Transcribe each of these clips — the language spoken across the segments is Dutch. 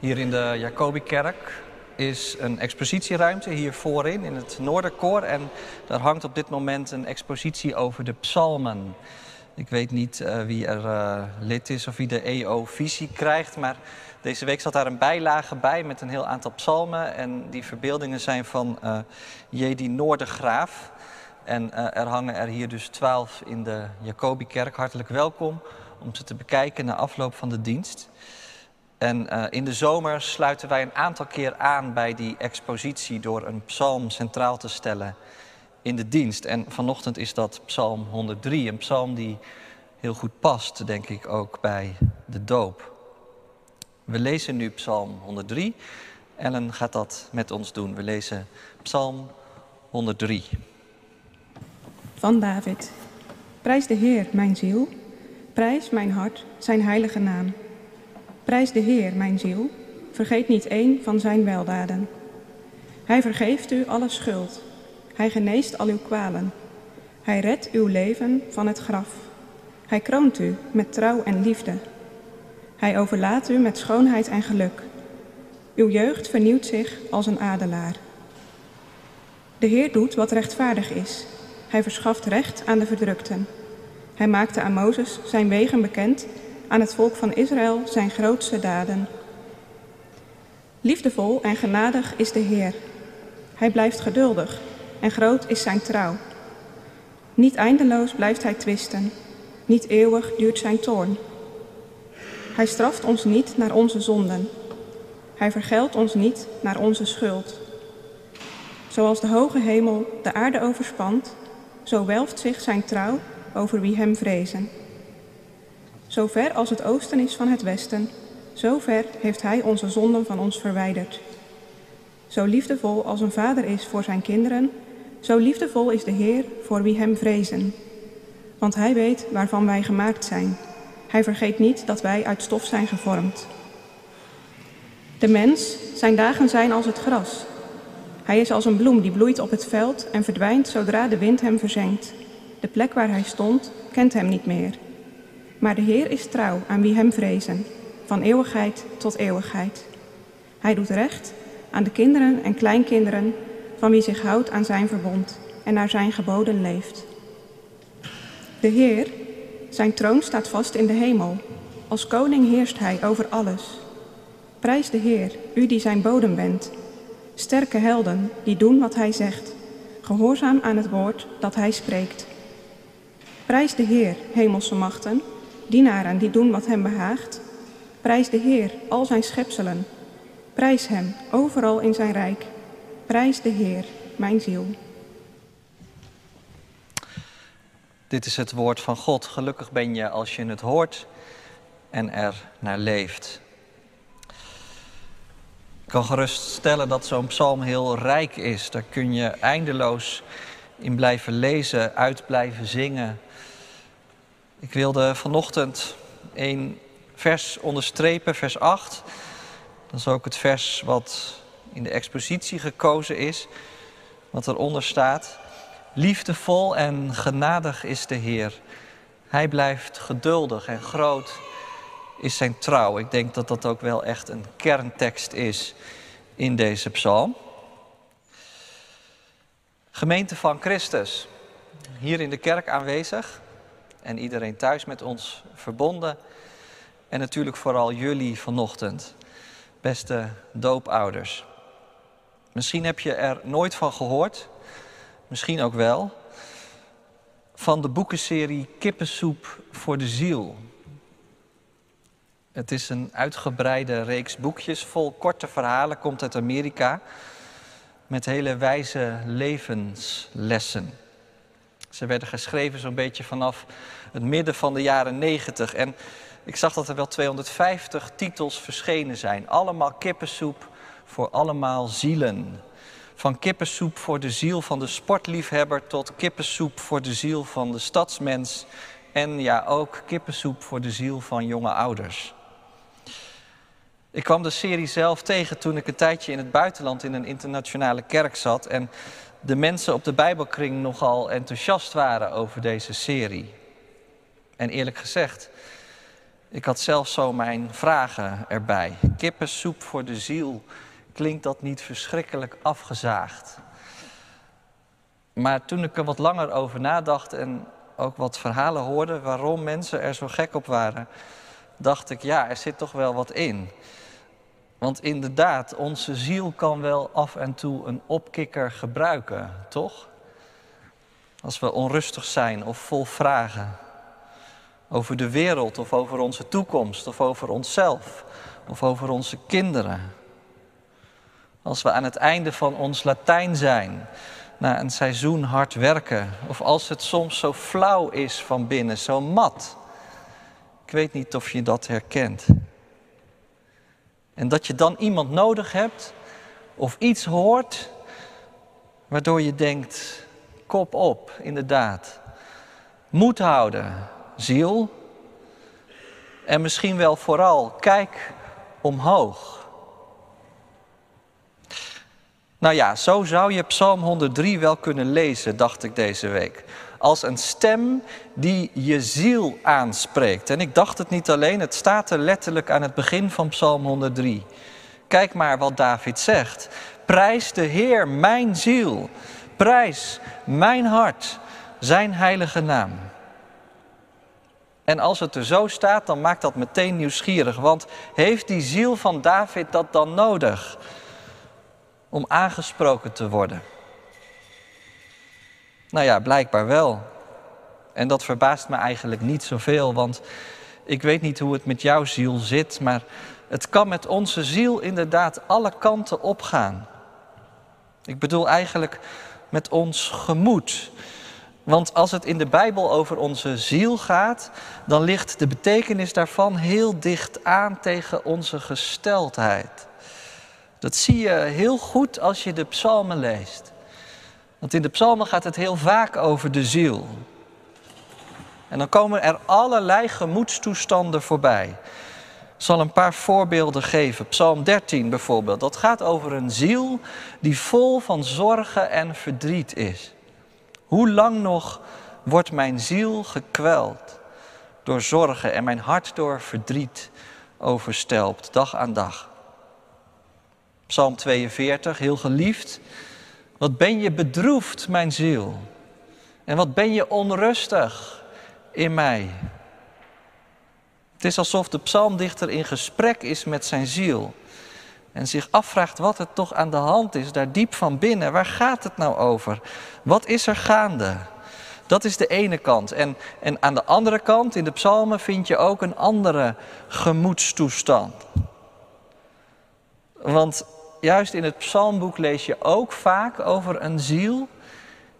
Hier in de Jacobikerk is een expositieruimte hier voorin in het Noorderkoor. En daar hangt op dit moment een expositie over de psalmen. Ik weet niet uh, wie er uh, lid is of wie de EO-visie krijgt, maar deze week zat daar een bijlage bij met een heel aantal psalmen. En die verbeeldingen zijn van uh, Jedi Noordergraaf. En er hangen er hier dus twaalf in de Jacobikerk. Hartelijk welkom om ze te bekijken na afloop van de dienst. En uh, in de zomer sluiten wij een aantal keer aan bij die expositie door een psalm centraal te stellen in de dienst. En vanochtend is dat psalm 103, een psalm die heel goed past, denk ik, ook bij de doop. We lezen nu psalm 103. Ellen gaat dat met ons doen. We lezen psalm 103. Van David. Prijs de Heer, mijn ziel. Prijs mijn hart, zijn heilige naam. Prijs de Heer, mijn ziel. Vergeet niet één van zijn weldaden. Hij vergeeft u alle schuld. Hij geneest al uw kwalen. Hij redt uw leven van het graf. Hij kroont u met trouw en liefde. Hij overlaat u met schoonheid en geluk. Uw jeugd vernieuwt zich als een adelaar. De Heer doet wat rechtvaardig is. Hij verschaft recht aan de verdrukten. Hij maakte aan Mozes zijn wegen bekend aan het volk van Israël zijn grootste daden. Liefdevol en genadig is de Heer. Hij blijft geduldig en groot is zijn trouw. Niet eindeloos blijft hij twisten, niet eeuwig duurt zijn toorn. Hij straft ons niet naar onze zonden. Hij vergeldt ons niet naar onze schuld. Zoals de hoge hemel de aarde overspant, zo welft zich zijn trouw over wie hem vrezen. Zo ver als het oosten is van het westen, zo ver heeft Hij onze zonden van ons verwijderd. Zo liefdevol als een vader is voor zijn kinderen, zo liefdevol is de Heer voor wie Hem vrezen. Want Hij weet waarvan wij gemaakt zijn. Hij vergeet niet dat wij uit stof zijn gevormd. De mens, zijn dagen zijn als het gras. Hij is als een bloem die bloeit op het veld en verdwijnt zodra de wind hem verzengt. De plek waar hij stond kent hem niet meer. Maar de Heer is trouw aan wie hem vrezen, van eeuwigheid tot eeuwigheid. Hij doet recht aan de kinderen en kleinkinderen van wie zich houdt aan zijn verbond en naar zijn geboden leeft. De Heer, zijn troon staat vast in de hemel. Als koning heerst hij over alles. Prijs de Heer, u die zijn bodem bent. Sterke helden die doen wat hij zegt, gehoorzaam aan het woord dat hij spreekt. Prijs de Heer, hemelse machten, dienaren die doen wat hem behaagt. Prijs de Heer, al zijn schepselen. Prijs hem, overal in zijn rijk. Prijs de Heer, mijn ziel. Dit is het woord van God. Gelukkig ben je als je het hoort en er naar leeft. Ik kan gerust stellen dat zo'n psalm heel rijk is. Daar kun je eindeloos in blijven lezen, uit blijven zingen. Ik wilde vanochtend een vers onderstrepen, vers 8. Dat is ook het vers wat in de expositie gekozen is, wat eronder staat. Liefdevol en genadig is de Heer. Hij blijft geduldig en groot is zijn trouw. Ik denk dat dat ook wel echt een kerntekst is in deze psalm. Gemeente van Christus, hier in de kerk aanwezig en iedereen thuis met ons verbonden. En natuurlijk vooral jullie vanochtend, beste doopouders. Misschien heb je er nooit van gehoord, misschien ook wel, van de boekenserie Kippensoep voor de Ziel. Het is een uitgebreide reeks boekjes vol korte verhalen, komt uit Amerika, met hele wijze levenslessen. Ze werden geschreven zo'n beetje vanaf het midden van de jaren 90. En ik zag dat er wel 250 titels verschenen zijn. Allemaal kippensoep voor allemaal zielen. Van kippensoep voor de ziel van de sportliefhebber tot kippensoep voor de ziel van de stadsmens. En ja, ook kippensoep voor de ziel van jonge ouders. Ik kwam de serie zelf tegen toen ik een tijdje in het buitenland in een internationale kerk zat. En de mensen op de Bijbelkring nogal enthousiast waren over deze serie. En eerlijk gezegd, Ik had zelfs zo mijn vragen erbij. Kippensoep voor de ziel, klinkt dat niet verschrikkelijk afgezaagd? Maar toen ik er wat langer over nadacht en ook wat verhalen hoorde waarom mensen er zo gek op waren, dacht ik, ja, er zit toch wel wat in. Want inderdaad, onze ziel kan wel af en toe een opkikker gebruiken, toch? Als we onrustig zijn of vol vragen over de wereld of over onze toekomst of over onszelf of over onze kinderen. Als we aan het einde van ons Latijn zijn, na een seizoen hard werken, of als het soms zo flauw is van binnen, zo mat. Ik weet niet of je dat herkent. En dat je dan iemand nodig hebt of iets hoort waardoor je denkt, kop op, inderdaad. Moed houden, ziel. En misschien wel vooral, kijk omhoog. Nou ja, zo zou je Psalm 103 wel kunnen lezen, dacht ik deze week. Als een stem die je ziel aanspreekt. En ik dacht het niet alleen, het staat er letterlijk aan het begin van Psalm 103. Kijk maar wat David zegt. Prijs de Heer, mijn ziel. Prijs mijn hart, zijn heilige naam. En als het er zo staat, dan maakt dat meteen nieuwsgierig. Want heeft die ziel van David dat dan nodig om aangesproken te worden? Nou ja, blijkbaar wel. En dat verbaast me eigenlijk niet zoveel, want ik weet niet hoe het met jouw ziel zit, maar het kan met onze ziel inderdaad alle kanten opgaan. Ik bedoel eigenlijk met ons gemoed. Want als het in de Bijbel over onze ziel gaat, dan ligt de betekenis daarvan heel dicht aan tegen onze gesteldheid. Dat zie je heel goed als je de psalmen leest. Want in de psalmen gaat het heel vaak over de ziel. En dan komen er allerlei gemoedstoestanden voorbij. Ik zal een paar voorbeelden geven. Psalm 13 bijvoorbeeld. Dat gaat over een ziel die vol van zorgen en verdriet is. Hoe lang nog wordt mijn ziel gekweld door zorgen en mijn hart door verdriet overstelpt, dag aan dag? Psalm 42, heel geliefd. Wat ben je bedroefd, mijn ziel? En wat ben je onrustig in mij? Het is alsof de psalmdichter in gesprek is met zijn ziel. En zich afvraagt wat er toch aan de hand is, daar diep van binnen. Waar gaat het nou over? Wat is er gaande? Dat is de ene kant. En, en aan de andere kant, in de psalmen, vind je ook een andere gemoedstoestand. Want juist in het psalmboek lees je ook vaak over een ziel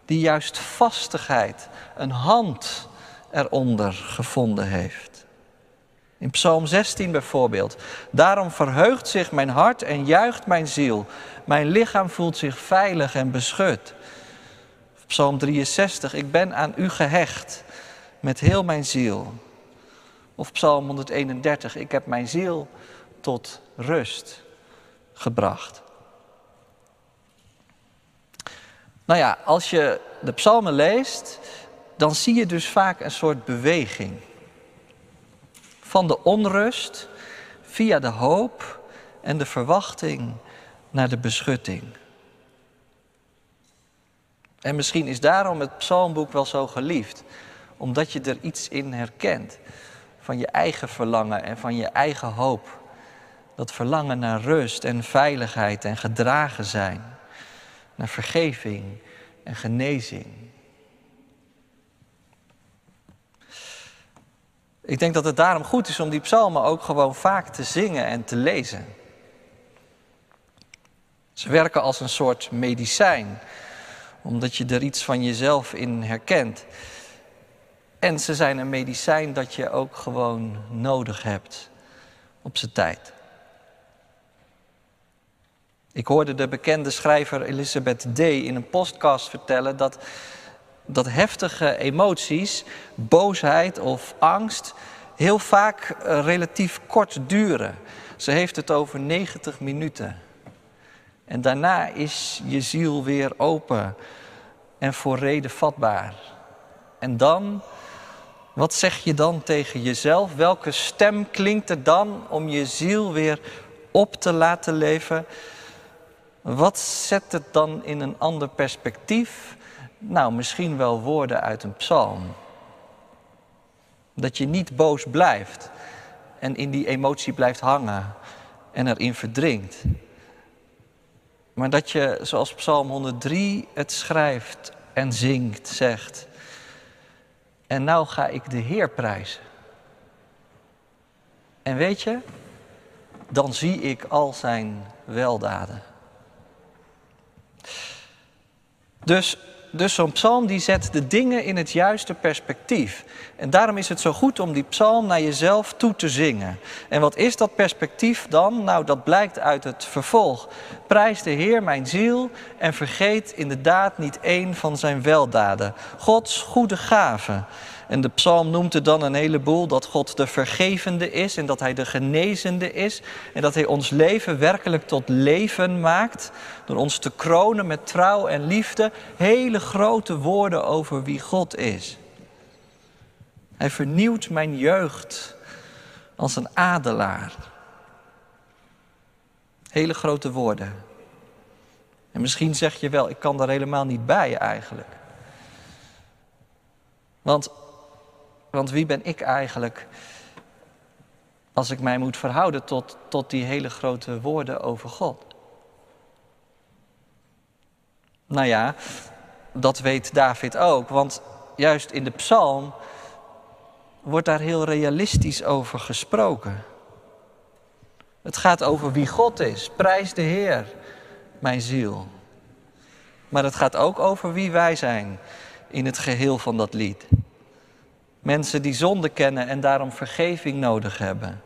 die juist vastigheid, een hand eronder gevonden heeft. In Psalm 16 bijvoorbeeld. Daarom verheugt zich mijn hart en juicht mijn ziel. Mijn lichaam voelt zich veilig en beschut. Psalm 63. Ik ben aan u gehecht met heel mijn ziel. Of Psalm 131. Ik heb mijn ziel tot rust gebracht. Nou ja, als je de psalmen leest, dan zie je dus vaak een soort beweging. Van de onrust via de hoop en de verwachting naar de beschutting. En misschien is daarom het psalmboek wel zo geliefd, omdat je er iets in herkent van je eigen verlangen en van je eigen hoop. Dat verlangen naar rust en veiligheid en gedragen zijn, naar vergeving en genezing. Ik denk dat het daarom goed is om die psalmen ook gewoon vaak te zingen en te lezen. Ze werken als een soort medicijn, omdat je er iets van jezelf in herkent. En ze zijn een medicijn dat je ook gewoon nodig hebt op zijn tijd. Ik hoorde de bekende schrijver Elizabeth Day in een podcast vertellen dat, dat heftige emoties, boosheid of angst, heel vaak eh, relatief kort duren. Ze heeft het over 90 minuten. En daarna is je ziel weer open en voor reden vatbaar. En dan, Wat zeg je dan tegen jezelf? Welke stem klinkt er dan om je ziel weer op te laten leven? Wat zet het dan in een ander perspectief? Nou, misschien wel woorden uit een psalm. Dat je niet boos blijft en in die emotie blijft hangen en erin verdrinkt. Maar dat je, zoals Psalm 103 het schrijft en zingt, zegt. En nou ga ik de Heer prijzen. En weet je, dan zie ik al zijn weldaden. Dus dus zo'n psalm die zet de dingen in het juiste perspectief. En daarom is het zo goed om die psalm naar jezelf toe te zingen. En wat is dat perspectief dan? Nou, dat blijkt uit het vervolg. Prijs de Heer mijn ziel en vergeet inderdaad niet één van zijn weldaden. Gods goede gaven. En de psalm noemt er dan een heleboel dat God de vergevende is en dat Hij de genezende is. En dat Hij ons leven werkelijk tot leven maakt. Door ons te kronen met trouw en liefde. Hele grote woorden over wie God is. Hij vernieuwt mijn jeugd als een adelaar. Hele grote woorden. En misschien zeg je wel, ik kan daar helemaal niet bij eigenlijk. Want want wie ben ik eigenlijk als ik mij moet verhouden tot, tot die hele grote woorden over God? Nou ja, dat weet David ook, want juist in de psalm wordt daar heel realistisch over gesproken. Het gaat over wie God is. Prijs de Heer, mijn ziel. Maar het gaat ook over wie wij zijn in het geheel van dat lied. Mensen die zonde kennen en daarom vergeving nodig hebben.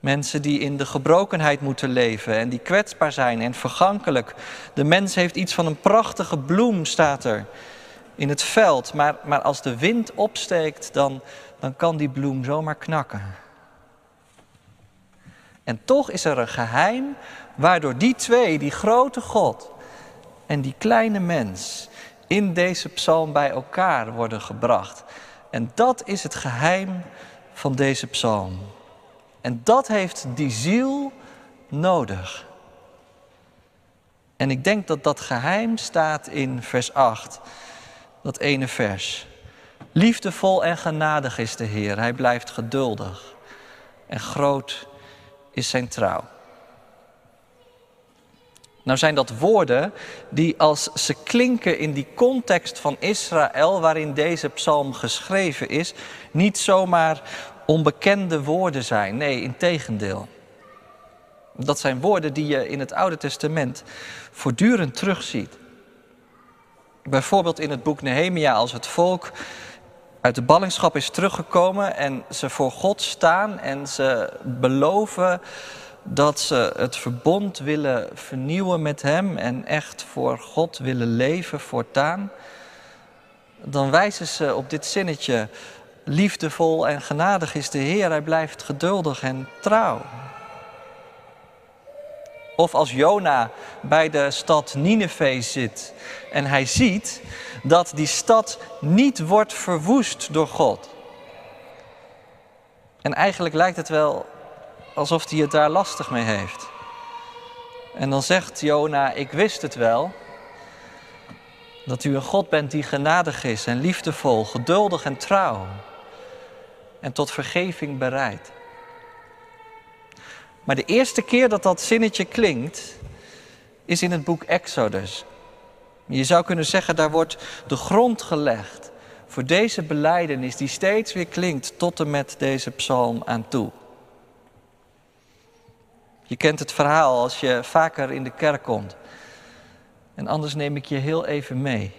Mensen die in de gebrokenheid moeten leven en die kwetsbaar zijn en vergankelijk. De mens heeft iets van een prachtige bloem, staat er, in het veld. Maar, maar als de wind opsteekt, dan, dan kan die bloem zomaar knakken. En toch is er een geheim waardoor die twee, die grote God en die kleine mens, in deze psalm bij elkaar worden gebracht. En dat is het geheim van deze psalm. En dat heeft die ziel nodig. En ik denk dat dat geheim staat in vers 8, dat ene vers. Liefdevol en genadig is de Heer, hij blijft geduldig en groot is zijn trouw. Nou zijn dat woorden die als ze klinken in die context van Israël waarin deze psalm geschreven is, niet zomaar onbekende woorden zijn. Nee, in tegendeel. Dat zijn woorden die je in het Oude Testament voortdurend terugziet. Bijvoorbeeld in het boek Nehemia als het volk uit de ballingschap is teruggekomen en ze voor God staan en ze beloven dat ze het verbond willen vernieuwen met Hem en echt voor God willen leven voortaan, dan wijzen ze op dit zinnetje, liefdevol en genadig is de Heer, Hij blijft geduldig en trouw. Of als Jona bij de stad Nineveh zit en hij ziet dat die stad niet wordt verwoest door God. En eigenlijk lijkt het wel alsof hij het daar lastig mee heeft. En dan zegt Jona, ik wist het wel, dat u een God bent die genadig is en liefdevol, geduldig en trouw en tot vergeving bereid. Maar de eerste keer dat dat zinnetje klinkt, is in het boek Exodus. Je zou kunnen zeggen, daar wordt de grond gelegd voor deze beleidenis die steeds weer klinkt tot en met deze psalm aan toe. Je kent het verhaal als je vaker in de kerk komt. En anders neem ik je heel even mee.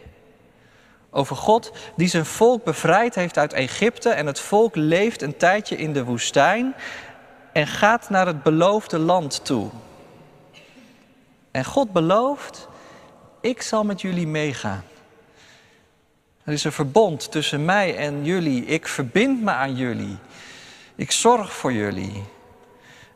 Over God die zijn volk bevrijd heeft uit Egypte en het volk leeft een tijdje in de woestijn en gaat naar het beloofde land toe. En God belooft, ik zal met jullie meegaan. Er is een verbond tussen mij en jullie. Ik verbind me aan jullie. Ik zorg voor jullie.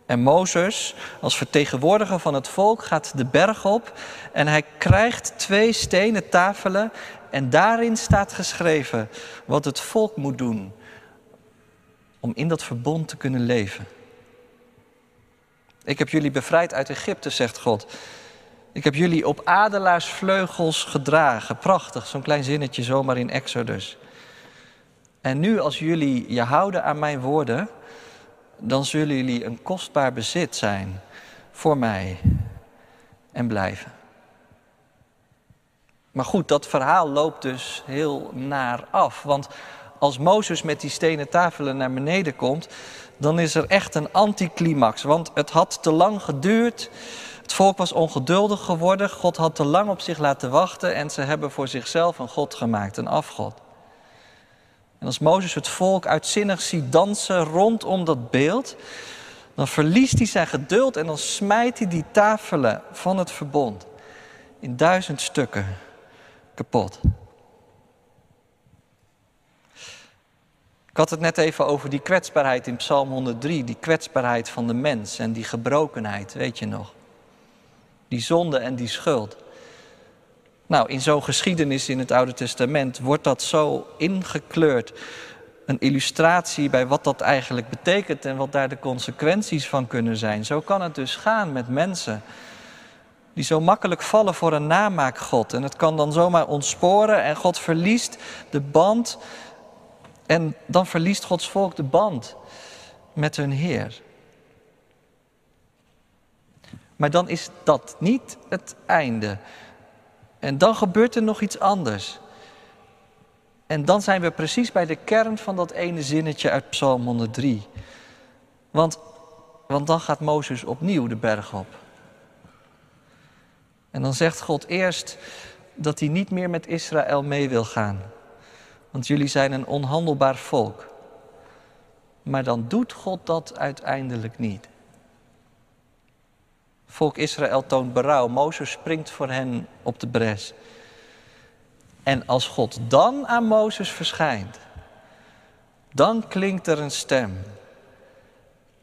En Mozes, als vertegenwoordiger van het volk, gaat de berg op en hij krijgt twee stenen tafelen en daarin staat geschreven wat het volk moet doen om in dat verbond te kunnen leven. Ik heb jullie bevrijd uit Egypte, zegt God. Ik heb jullie op adelaarsvleugels gedragen. Prachtig, zo'n klein zinnetje zomaar in Exodus. En nu als jullie je houden aan mijn woorden, dan zullen jullie een kostbaar bezit zijn voor mij en blijven. Maar goed, dat verhaal loopt dus heel naar af. Want als Mozes met die stenen tafelen naar beneden komt, dan is er echt een anticlimax. Want het had te lang geduurd. Het volk was ongeduldig geworden. God had te lang op zich laten wachten. En ze hebben voor zichzelf een God gemaakt, een afgod. En als Mozes het volk uitzinnig ziet dansen rondom dat beeld, dan verliest hij zijn geduld en dan smijt hij die tafelen van het verbond in duizend stukken kapot. Ik had het net even over die kwetsbaarheid in Psalm 103, die kwetsbaarheid van de mens en die gebrokenheid, weet je nog? Die zonde en die schuld. Nou, in zo'n geschiedenis in het Oude Testament wordt dat zo ingekleurd. Een illustratie bij wat dat eigenlijk betekent en wat daar de consequenties van kunnen zijn. Zo kan het dus gaan met mensen die zo makkelijk vallen voor een namaakgod. En het kan dan zomaar ontsporen en God verliest de band. En dan verliest Gods volk de band met hun Heer. Maar dan is dat niet het einde. En dan gebeurt er nog iets anders. En dan zijn we precies bij de kern van dat ene zinnetje uit Psalm 103. Want, want dan gaat Mozes opnieuw de berg op. En dan zegt God eerst dat hij niet meer met Israël mee wil gaan. Want jullie zijn een onhandelbaar volk. Maar dan doet God dat uiteindelijk niet. Volk Israël toont berouw. Mozes springt voor hen op de bres. En als God dan aan Mozes verschijnt, dan klinkt er een stem.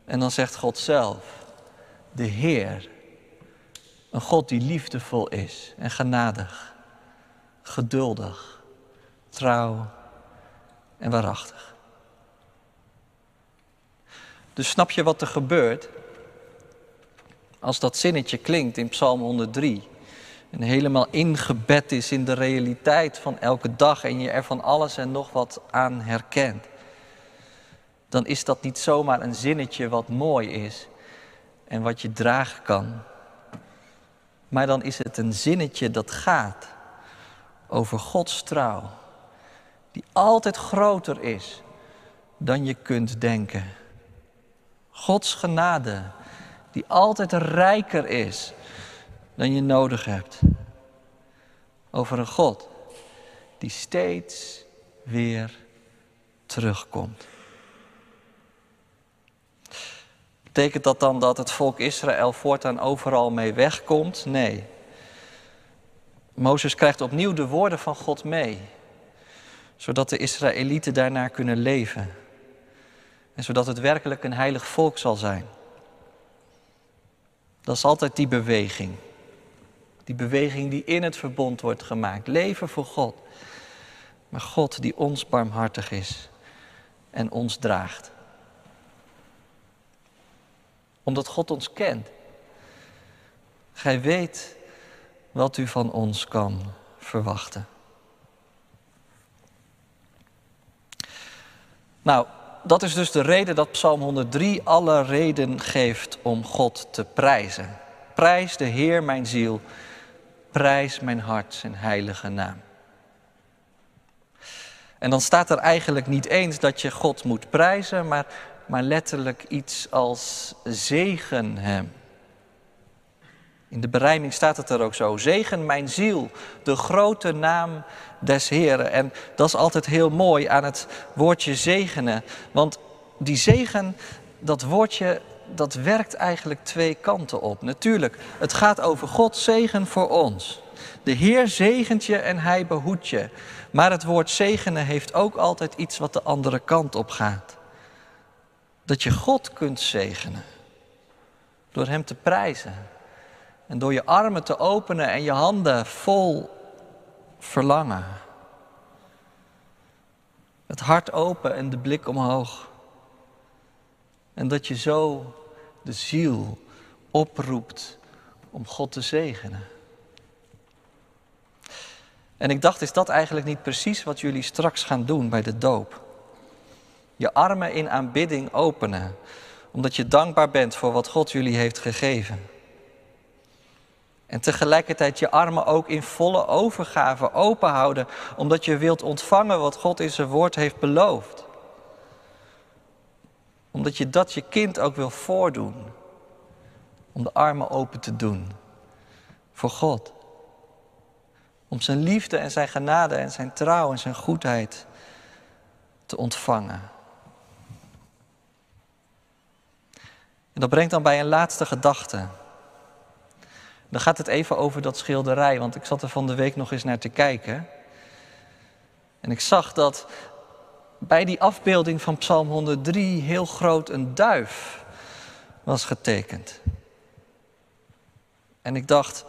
En dan zegt God zelf, de Heer, een God die liefdevol is en genadig, geduldig, trouw en waarachtig. Dus snap je wat er gebeurt als dat zinnetje klinkt in Psalm 103 en helemaal ingebed is in de realiteit van elke dag en je er van alles en nog wat aan herkent? Dan is dat niet zomaar een zinnetje wat mooi is en wat je dragen kan maar dan is het een zinnetje dat gaat over Gods trouw, die altijd groter is dan je kunt denken. Gods genade, die altijd rijker is dan je nodig hebt. Over een God die steeds weer terugkomt. Betekent dat dan dat het volk Israël voortaan overal mee wegkomt? Nee. Mozes krijgt opnieuw de woorden van God mee, zodat de Israëlieten daarnaar kunnen leven. En zodat het werkelijk een heilig volk zal zijn. Dat is altijd die beweging. Die beweging die in het verbond wordt gemaakt. Leven voor God. Maar God die ons barmhartig is en ons draagt omdat God ons kent. Gij weet wat u van ons kan verwachten. Nou, dat is dus de reden dat Psalm 103 alle reden geeft om God te prijzen. Prijs de Heer mijn ziel, prijs mijn hart zijn heilige naam. En dan staat er eigenlijk niet eens dat je God moet prijzen, maar maar letterlijk iets als zegen hem. In de berijming staat het er ook zo. Zegen mijn ziel, de grote naam des Heren. En dat is altijd heel mooi aan het woordje zegenen. Want die zegen, dat woordje, dat werkt eigenlijk twee kanten op. Natuurlijk, het gaat over God zegen voor ons. De Heer zegent je en hij behoedt je. Maar het woord zegenen heeft ook altijd iets wat de andere kant op gaat dat je God kunt zegenen. Door Hem te prijzen. En door je armen te openen en je handen vol verlangen. Het hart open en de blik omhoog. En dat je zo de ziel oproept om God te zegenen. En ik dacht, is dat eigenlijk niet precies wat jullie straks gaan doen bij de doop? Je armen in aanbidding openen, omdat je dankbaar bent voor wat God jullie heeft gegeven. En tegelijkertijd je armen ook in volle overgave openhouden, omdat je wilt ontvangen wat God in zijn woord heeft beloofd. Omdat je dat je kind ook wil voordoen. Om de armen open te doen voor God. Om zijn liefde en zijn genade en zijn trouw en zijn goedheid te ontvangen. En dat brengt dan bij een laatste gedachte. Dan gaat het even over dat schilderij, want ik zat er van de week nog eens naar te kijken. En ik zag dat bij die afbeelding van Psalm 103 heel groot een duif was getekend. En ik dacht,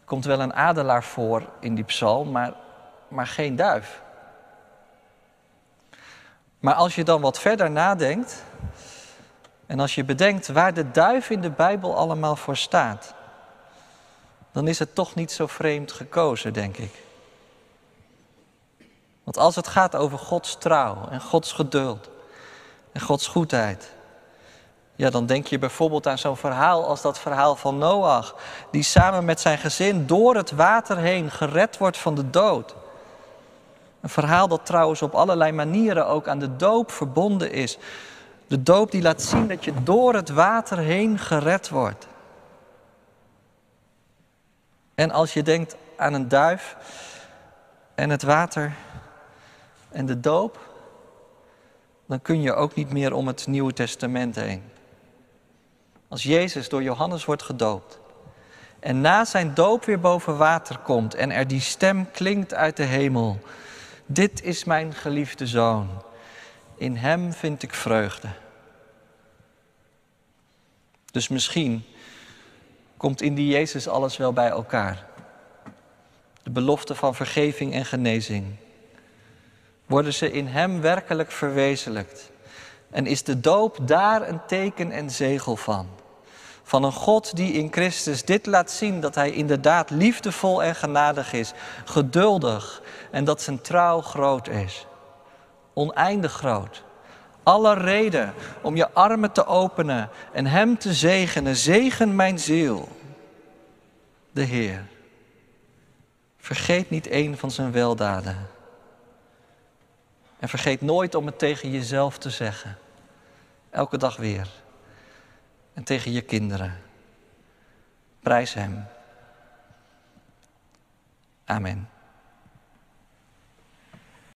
er komt wel een adelaar voor in die psalm, maar, maar geen duif. Maar als je dan wat verder nadenkt, en als je bedenkt waar de duif in de Bijbel allemaal voor staat, dan is het toch niet zo vreemd gekozen, denk ik. Want als het gaat over Gods trouw en Gods geduld en Gods goedheid, ja, dan denk je bijvoorbeeld aan zo'n verhaal als dat verhaal van Noach, die samen met zijn gezin door het water heen gered wordt van de dood. Een verhaal dat trouwens op allerlei manieren ook aan de doop verbonden is. De doop die laat zien dat je door het water heen gered wordt. En als je denkt aan een duif en het water en de doop, dan kun je ook niet meer om het Nieuwe Testament heen. Als Jezus door Johannes wordt gedoopt en na zijn doop weer boven water komt en er die stem klinkt uit de hemel. Dit is mijn geliefde zoon in Hem vind ik vreugde. Dus misschien komt in die Jezus alles wel bij elkaar. De belofte van vergeving en genezing. Worden ze in Hem werkelijk verwezenlijkt? En is de doop daar een teken en zegel van? Van een God die in Christus dit laat zien dat Hij inderdaad liefdevol en genadig is, geduldig en dat zijn trouw groot is oneindig groot. Alle reden om je armen te openen en Hem te zegenen. Zegen mijn ziel, de Heer. Vergeet niet een van zijn weldaden. En vergeet nooit om het tegen jezelf te zeggen. Elke dag weer. En tegen je kinderen. Prijs Hem. Amen.